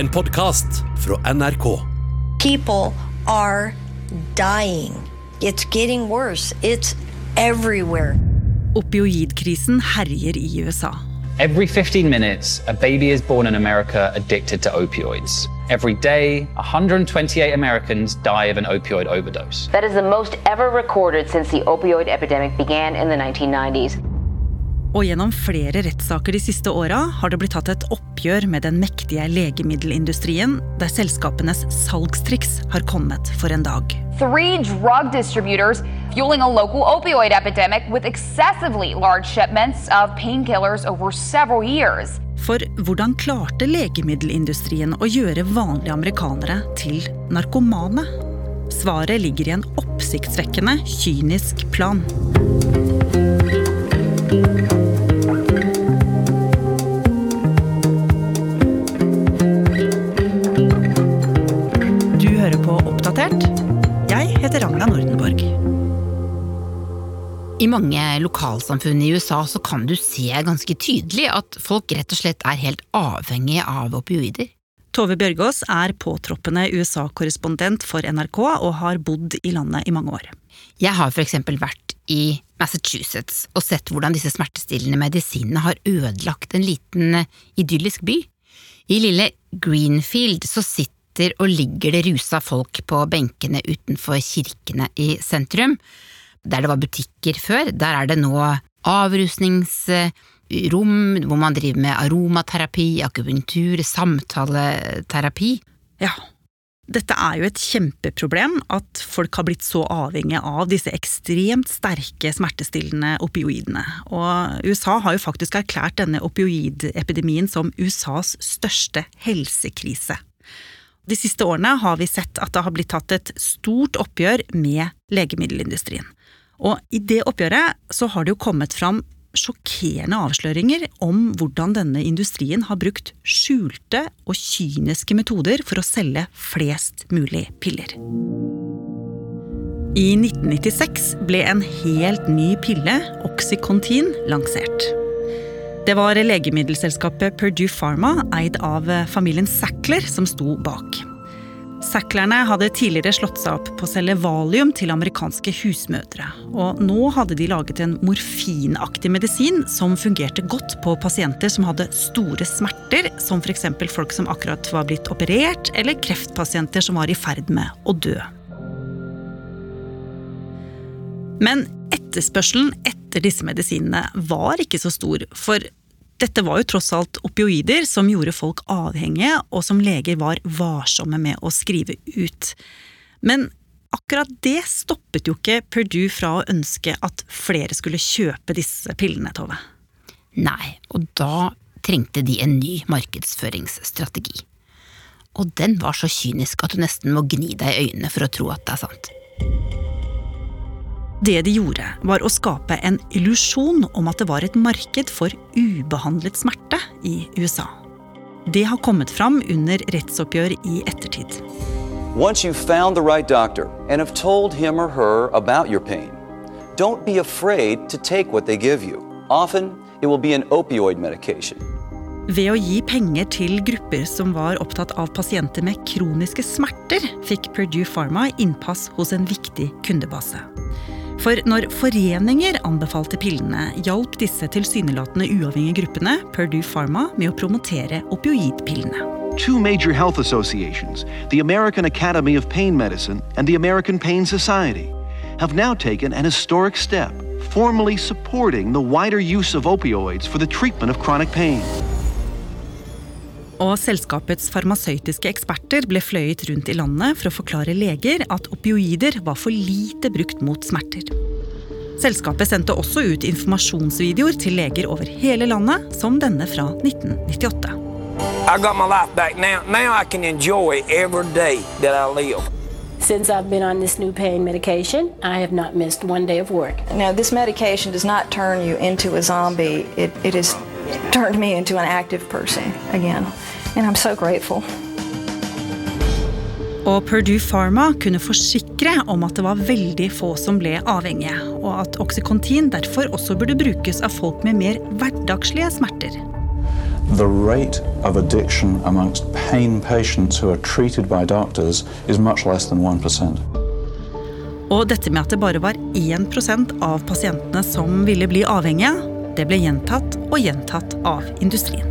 En podkast fra NRK. People are dying. It's getting worse. It's everywhere. Opioidkrisen herjer i USA. Every 15 minutes, a baby is born in America addicted to opioids. Every day, 128 Americans die of an opioid overdose. That is the most ever recorded since the opioid epidemic began in the 1990s. Og gjennom flere rettssaker de siste åra har det blitt tatt et oppgjør med den mektige legemiddelindustrien, der selskapenes salgstriks har kommet for en dag. Three drug distributors fueling a local opioid epidemic with excessively large shipments of painkillers over several years. For hvordan klarte legemiddelindustrien å gjøre vanlige amerikanere til narkomane? Svaret ligger i en oppsiktsvekkende kynisk plan. Ragna I mange lokalsamfunn i USA så kan du se ganske tydelig at folk rett og slett er helt avhengige av opioider. Tove Bjørgaas er påtroppende USA-korrespondent for NRK og har bodd i landet i mange år. Jeg har eksempel vært i Massachusetts og sett hvordan disse smertestillende medisinene har ødelagt en liten idyllisk by. I lille Greenfield så sitter og ligger det rusa folk på benkene utenfor kirkene i sentrum. Der det var butikker før, der er det nå avrusningsrom hvor man driver med aromaterapi, akupunktur, samtaleterapi. Ja, dette er jo et kjempeproblem at folk har blitt så avhengige av disse ekstremt sterke smertestillende opioidene. Og USA har jo faktisk erklært denne opioidepidemien som USAs største helsekrise. De siste årene har vi sett at det har blitt tatt et stort oppgjør med legemiddelindustrien. Og i det oppgjøret så har det jo kommet fram sjokkerende avsløringer om hvordan denne industrien har brukt skjulte og kyniske metoder for å selge flest mulig piller. I 1996 ble en helt ny pille, Oxycontin, lansert. Det var legemiddelselskapet Purdue Pharma, eid av familien Sackler, som sto bak. Sacklerne hadde tidligere slått seg opp på å selge valium til amerikanske husmødre. Og nå hadde de laget en morfinaktig medisin som fungerte godt på pasienter som hadde store smerter, som f.eks. folk som akkurat var blitt operert, eller kreftpasienter som var i ferd med å dø. Men etterspørselen etter disse medisinene var ikke så stor, for dette var jo tross alt opioider som gjorde folk avhengige, og som leger var varsomme med å skrive ut. Men akkurat det stoppet jo ikke Purdue fra å ønske at flere skulle kjøpe disse pillene, Tove. Nei, og da trengte de en ny markedsføringsstrategi. Og den var så kynisk at du nesten må gni deg i øynene for å tro at det er sant. Det de gjorde, var å skape en illusjon om at det var et marked for ubehandlet smerte i USA. Det har kommet fram under rettsoppgjør i ettertid. Once you've found the right doctor and have told him or her about your pain, don't be afraid to take what they give you. Often, it will be an opioid medication. Ved å gi penger til grupper som var opptatt av pasienter med kroniske smerter, fikk Purdue Pharma innpass hos en viktig kundebase. For når foreninger anbefalte pillene, hjalp disse tilsynelatende uavhengige gruppene Purdue Pharma med å promotere opioidpillene. Two major health associations, the American Academy of Pain Medicine and the American Pain Society, have now taken an historic step, formally supporting the wider use of opioids for the treatment of chronic pain. Og selskapets farmasøytiske eksperter ble fløyet rundt i landet for å forklare leger at opioider var for lite brukt mot smerter. Selskapet sendte også ut informasjonsvideoer til leger over hele landet, som denne fra 1998. I got my life back now. Now I can enjoy every day that I live. Since I've been on this new pain medication, I have not missed one day of work. Now, this medication does not turn you into a zombie. It, it has turned me into an active person again. And I'm so grateful. Og Purdue Pharma kunne forsikre om at det var veldig få som ble avhengige, og at Oxycontin derfor også burde brukes av folk med mer hverdagslige smerter. the rate of addiction amongst pain patients who are treated by doctors is much less than 1%. Og dette med at det bare var 1% av pasientene som ville bli avhengige, det ble gjentatt og gjentatt av industrien.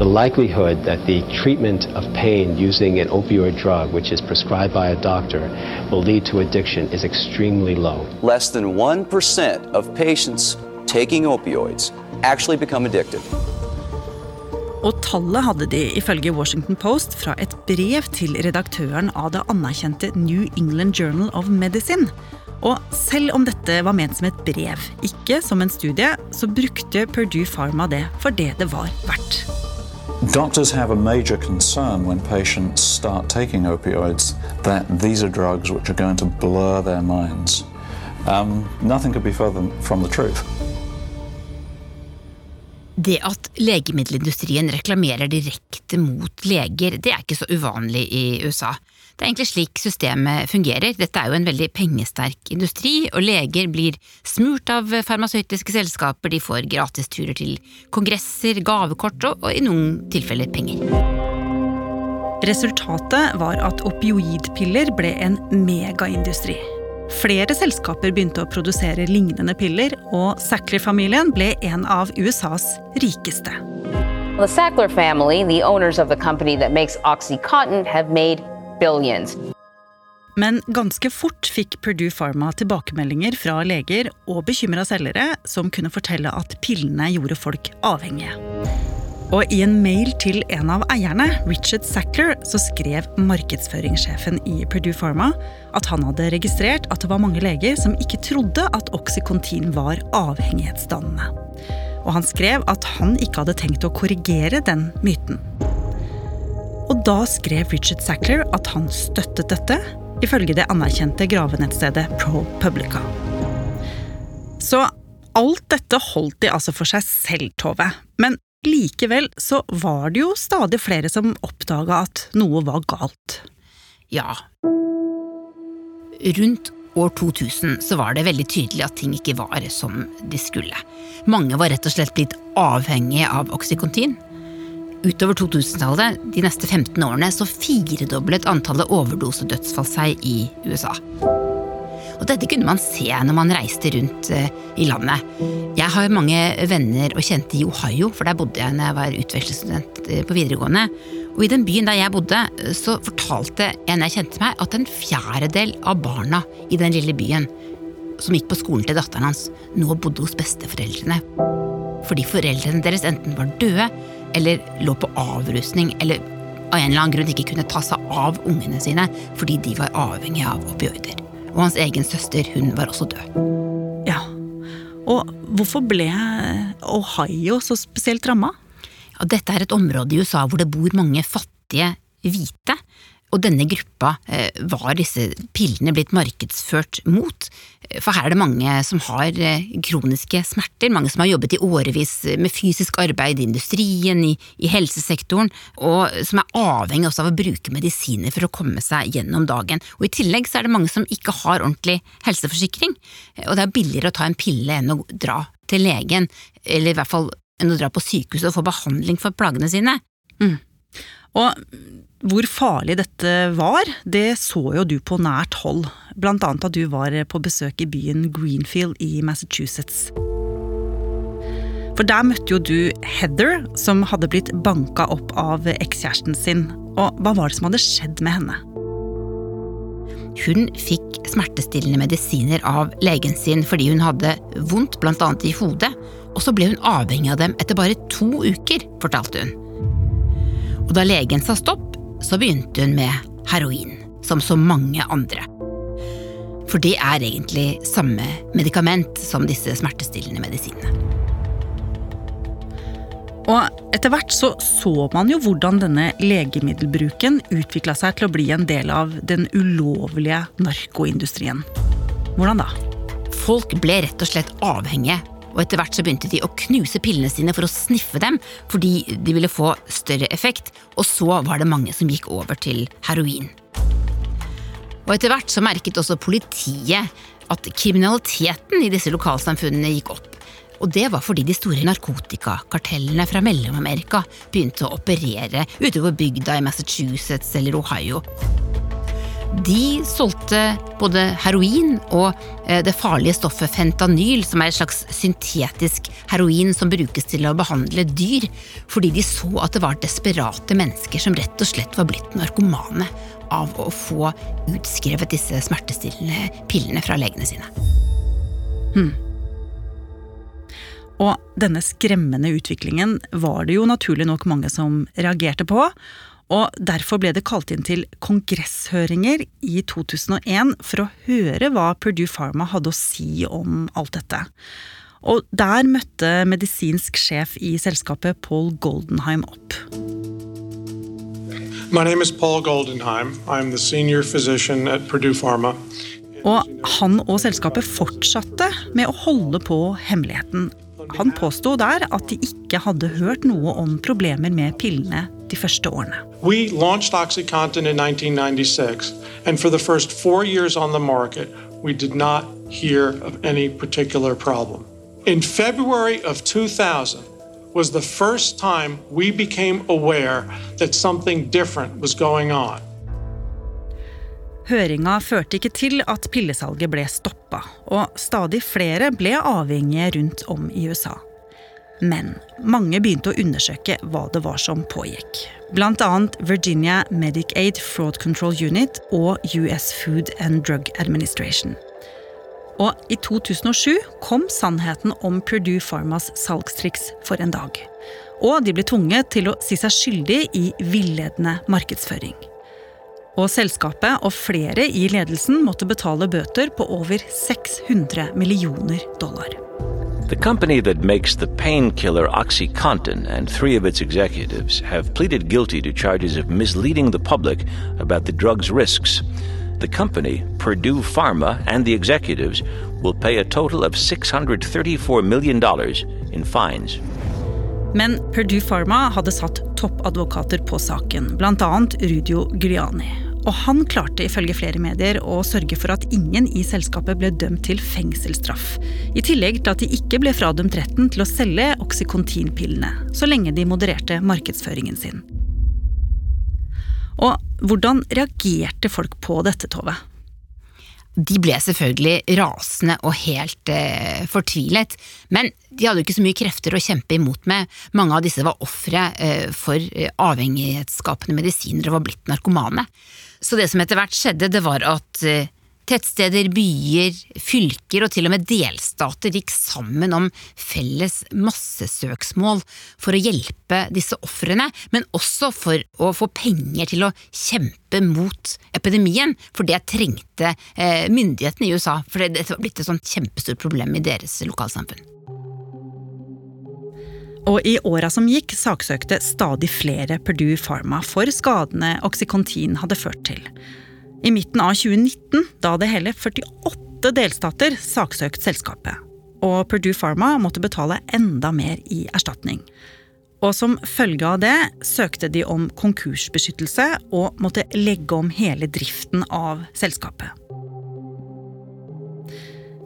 The likelihood that the treatment of pain using an opioid drug, which is prescribed by a doctor, will lead to addiction is extremely low. Less than 1% of patients taking opioids actually become addicted. Og tallet hadde de ifølge Washington Post fra et brev til redaktøren av det anerkjente New England Journal of Medicine. Og selv om dette var ment som et brev, ikke som en studie, så brukte Purdue Pharma det for det det var verdt. Doctors have a major concern when patients start taking opioids that these are drugs which are going to blur their minds. Um, nothing could be further from the truth. Det at legemiddelindustrien reklamerer direkte mot leger, det er ikke så uvanlig i USA. Det er egentlig slik systemet fungerer. Dette er jo en veldig pengesterk industri, og leger blir smurt av farmasøytiske selskaper, de får gratisturer til kongresser, gavekort og, og i noen tilfeller penger. Resultatet var at opioidpiller ble en megaindustri. Flere selskaper begynte å produsere lignende piller, og Sackler-familien ble en av USAs rikeste. The Sackler family, the owners of the company that makes OxyContin, have made billions. Men ganske fort fikk Purdue Pharma tilbakemeldinger fra leger og bekymra selgere som kunne fortelle at pillene gjorde folk avhengige. Og i en mail til en av eierne, Richard Sackler, så skrev markedsføringssjefen i Purdue Pharma at han hadde registrert at det var mange leger som ikke trodde at Oxycontin var avhengighetsdannende. Og han skrev at han ikke hadde tenkt å korrigere den myten. Og da skrev Richard Sackler at han støttet dette, ifølge det anerkjente gravenettstedet ProPublica. Så alt dette holdt de altså for seg selv, Tove. Men Likevel så var det jo stadig flere som oppdaga at noe var galt. Ja. Rundt år 2000 så var det veldig tydelig at ting ikke var som de skulle. Mange var rett og slett blitt avhengige av Oxycontin. Utover 2000-tallet, de neste 15 årene, så firedoblet antallet overdosedødsfall seg i USA. Og dette kunne man se når man reiste rundt eh, i landet. Jeg har mange venner og kjente i Ohio, for der bodde jeg når jeg var utvekslingsstudent eh, på videregående. Og i den byen der jeg bodde, eh, så fortalte en jeg kjente meg, at en fjerdedel av barna i den lille byen som gikk på skolen til datteren hans, nå bodde hos besteforeldrene. Fordi foreldrene deres enten var døde, eller lå på avrusning, eller av en eller annen grunn ikke kunne ta seg av ungene sine fordi de var avhengige av opioider. Og hans egen søster, hun var også død. Ja, Og hvorfor ble Ohio så spesielt ramma? Ja, dette er et område i USA hvor det bor mange fattige hvite. Og denne gruppa eh, var disse pillene blitt markedsført mot. For her er det mange som har eh, kroniske smerter, mange som har jobbet i årevis med fysisk arbeid i industrien, i, i helsesektoren, og som er avhengig også av å bruke medisiner for å komme seg gjennom dagen. Og I tillegg så er det mange som ikke har ordentlig helseforsikring, og det er billigere å ta en pille enn å dra til legen, eller i hvert fall enn å dra på sykehuset og få behandling for plagene sine. Mm. Og hvor farlig dette var, det så jo du på nært hold, blant annet da du var på besøk i byen Greenfield i Massachusetts. For der møtte jo du Heather, som hadde blitt banka opp av ekskjæresten sin. Og hva var det som hadde skjedd med henne? Hun fikk smertestillende medisiner av legen sin fordi hun hadde vondt bl.a. i hodet, og så ble hun avhengig av dem etter bare to uker, fortalte hun. Og da legen sa stopp, så begynte hun med heroin, som så mange andre. For det er egentlig samme medikament som disse smertestillende medisinene. Og etter hvert så, så man jo hvordan denne legemiddelbruken utvikla seg til å bli en del av den ulovlige narkoindustrien. Hvordan da? Folk ble rett og slett avhengige og etter hvert så begynte de å knuse pillene sine for å sniffe dem, fordi de ville få større effekt, og så var det mange som gikk over til heroin. Og etter hvert så merket også politiet at kriminaliteten i disse lokalsamfunnene gikk opp. Og det var fordi de store narkotikakartellene fra Mellom-Amerika begynte å operere ute på bygda i Massachusetts eller Ohio. De solgte både heroin og eh, det farlige stoffet fentanyl, som er et slags syntetisk heroin som brukes til å behandle dyr, fordi de så at det var desperate mennesker som rett og slett var blitt narkomane av å få utskrevet disse smertestillende pillene fra legene sine. Hmm. Og denne skremmende utviklingen var det jo naturlig nok mange som reagerte på. Og derfor ble det kalt inn til kongresshøringer i 2001 for å høre hva Purdue Pharma hadde å si om alt dette. Og der møtte medisinsk sjef i selskapet Paul Goldenheim opp. My name is Paul Goldenheim. I'm the senior physician at Purdue Pharma. Og han og selskapet fortsatte med å holde på hemmeligheten. Han påsto der at de ikke hadde hørt noe om problemer med pillene de første årene. We launched OxyContin in 1996, and for the first four years on the market, we did not hear problem. In February of 2000 was the first time we became aware that something different was going on. Høringa førte ikke til at pillesalget ble stoppa, og stadig flere ble avhengige rundt om i USA. Men mange begynte å undersøke hva det var som pågikk. Annet Virginia Medicaid Fraud Control Unit og US Food and Drug Administration. Og i 2007 kom sannheten om Purdue Pharmas salgstriks for en dag. Og de ble tvunget til å si seg skyldig i villedende markedsføring. Og selskapet og flere i ledelsen måtte betale bøter på over 600 millioner dollar. The company that makes the painkiller OxyContin and three of its executives have pleaded guilty to charges of misleading the public about the drug's risks. The company, Purdue Pharma, and the executives will pay a total of $634 million in fines. Men Purdue Pharma hadde satt toppadvokater på saken, bl.a. Rudio Giuliani. Og han klarte ifølge flere medier å sørge for at ingen i selskapet ble dømt til fengselsstraff. I tillegg til at de ikke ble fradømt retten til å selge Oxycontin-pillene, så lenge de modererte markedsføringen sin. Og hvordan reagerte folk på dette, Tove? De ble selvfølgelig rasende og helt eh, fortvilet, men de hadde jo ikke så mye krefter å kjempe imot med. Mange av disse var ofre eh, for eh, avhengighetsskapende medisiner og var blitt narkomane. Så det som etter hvert skjedde, det var at eh, Tettsteder, byer, fylker og til og med delstater gikk sammen om felles massesøksmål for å hjelpe disse ofrene, men også for å få penger til å kjempe mot epidemien, for det trengte eh, myndighetene i USA, for dette var blitt et sånt kjempestort problem i deres lokalsamfunn. Og i åra som gikk, saksøkte stadig flere Purdue Pharma for skadene Oxycontin hadde ført til. I midten av 2019 da hadde hele 48 delstater saksøkt selskapet. Og Purdue Pharma måtte betale enda mer i erstatning. Og som følge av det søkte de om konkursbeskyttelse og måtte legge om hele driften av selskapet.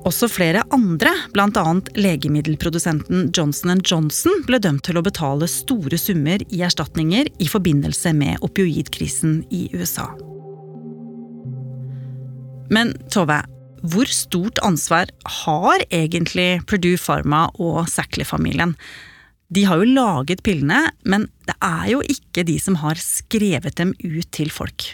Også flere andre, bl.a. legemiddelprodusenten Johnson Johnson, ble dømt til å betale store summer i erstatninger i forbindelse med opioidkrisen i USA. Men Tove, hvor stort ansvar har egentlig Purdue Pharma og Sackley-familien? De har jo laget pillene, men det er jo ikke de som har skrevet dem ut til folk.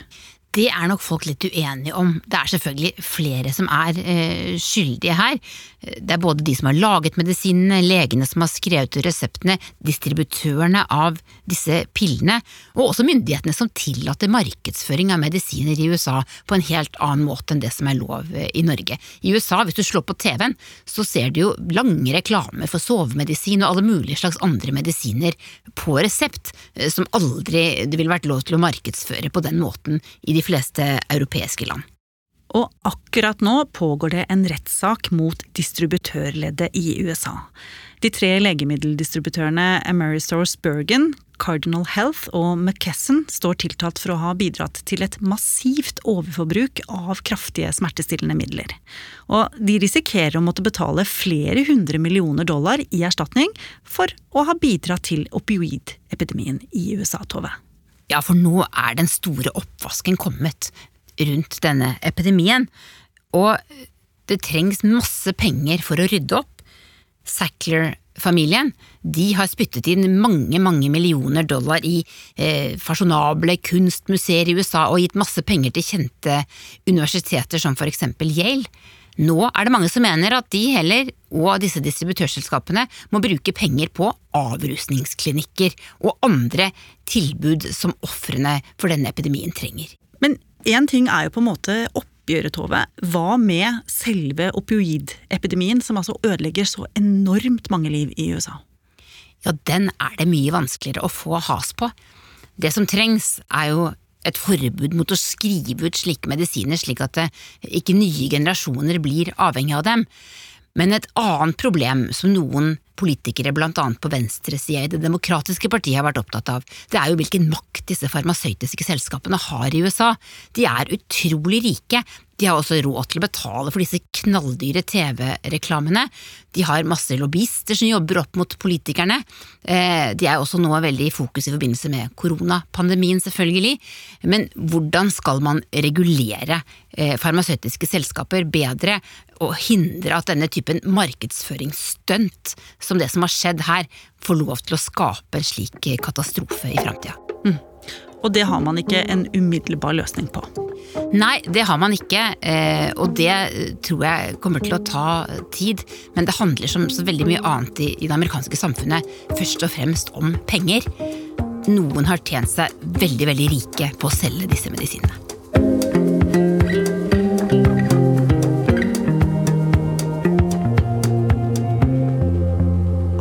Det er nok folk litt uenige om. Det er selvfølgelig flere som er eh, skyldige her. Det er både de som har laget medisinene, legene som har skrevet ut reseptene, distributørene av disse pillene, og også myndighetene som tillater markedsføring av medisiner i USA på en helt annen måte enn det som er lov eh, i Norge. I USA, hvis du slår på TV-en, så ser du jo lange reklamer for sovemedisin og alle mulige slags andre medisiner på resept, eh, som aldri det ville vært lov til å markedsføre på den måten i de de fleste europeiske land. Og akkurat nå pågår det en rettssak mot distributørleddet i USA. De tre legemiddeldistributørene Amerisource Bergen, Cardinal Health og McKesson står tiltalt for å ha bidratt til et massivt overforbruk av kraftige smertestillende midler. Og de risikerer å måtte betale flere hundre millioner dollar i erstatning for å ha bidratt til opioidepidemien i USA, Tove. Ja, for nå er den store oppvasken kommet rundt denne epidemien. Og det trengs masse penger for å rydde opp. Sackler familien de har spyttet inn mange mange millioner dollar i eh, fasjonable kunstmuseer i USA og gitt masse penger til kjente universiteter som for eksempel Yale. Nå er det mange som mener at de heller, og disse distributørselskapene, må bruke penger på avrusningsklinikker og andre tilbud som ofrene for denne epidemien trenger. Men én ting er jo på en måte oppgjøret, Tove. Hva med selve opioidepidemien, som altså ødelegger så enormt mange liv i USA? Ja, den er det mye vanskeligere å få has på. Det som trengs, er jo et forbud mot å skrive ut slike medisiner slik at ikke nye generasjoner blir avhengig av dem. Men et annet problem som noen politikere blant annet på venstresida i Det demokratiske partiet har vært opptatt av, det er jo hvilken makt disse farmasøytiske selskapene har i USA. De er utrolig rike, de har også råd til å betale for disse knalldyre TV-reklamene. De har masse lobbyister som jobber opp mot politikerne. Eh, de er også nå veldig i fokus i forbindelse med koronapandemien, selvfølgelig. Men hvordan skal man regulere eh, farmasøytiske selskaper bedre og hindre at denne typen markedsføringsstunt, som det som har skjedd her, får lov til å skape en slik katastrofe i framtida? Og det har man ikke en umiddelbar løsning på. Nei, det har man ikke, eh, og det tror jeg kommer til å ta tid. Men det handler som så veldig mye annet i, det amerikanske samfunnet først og fremst om penger. Noen har tjent seg veldig, veldig rike på å selge disse medisinene.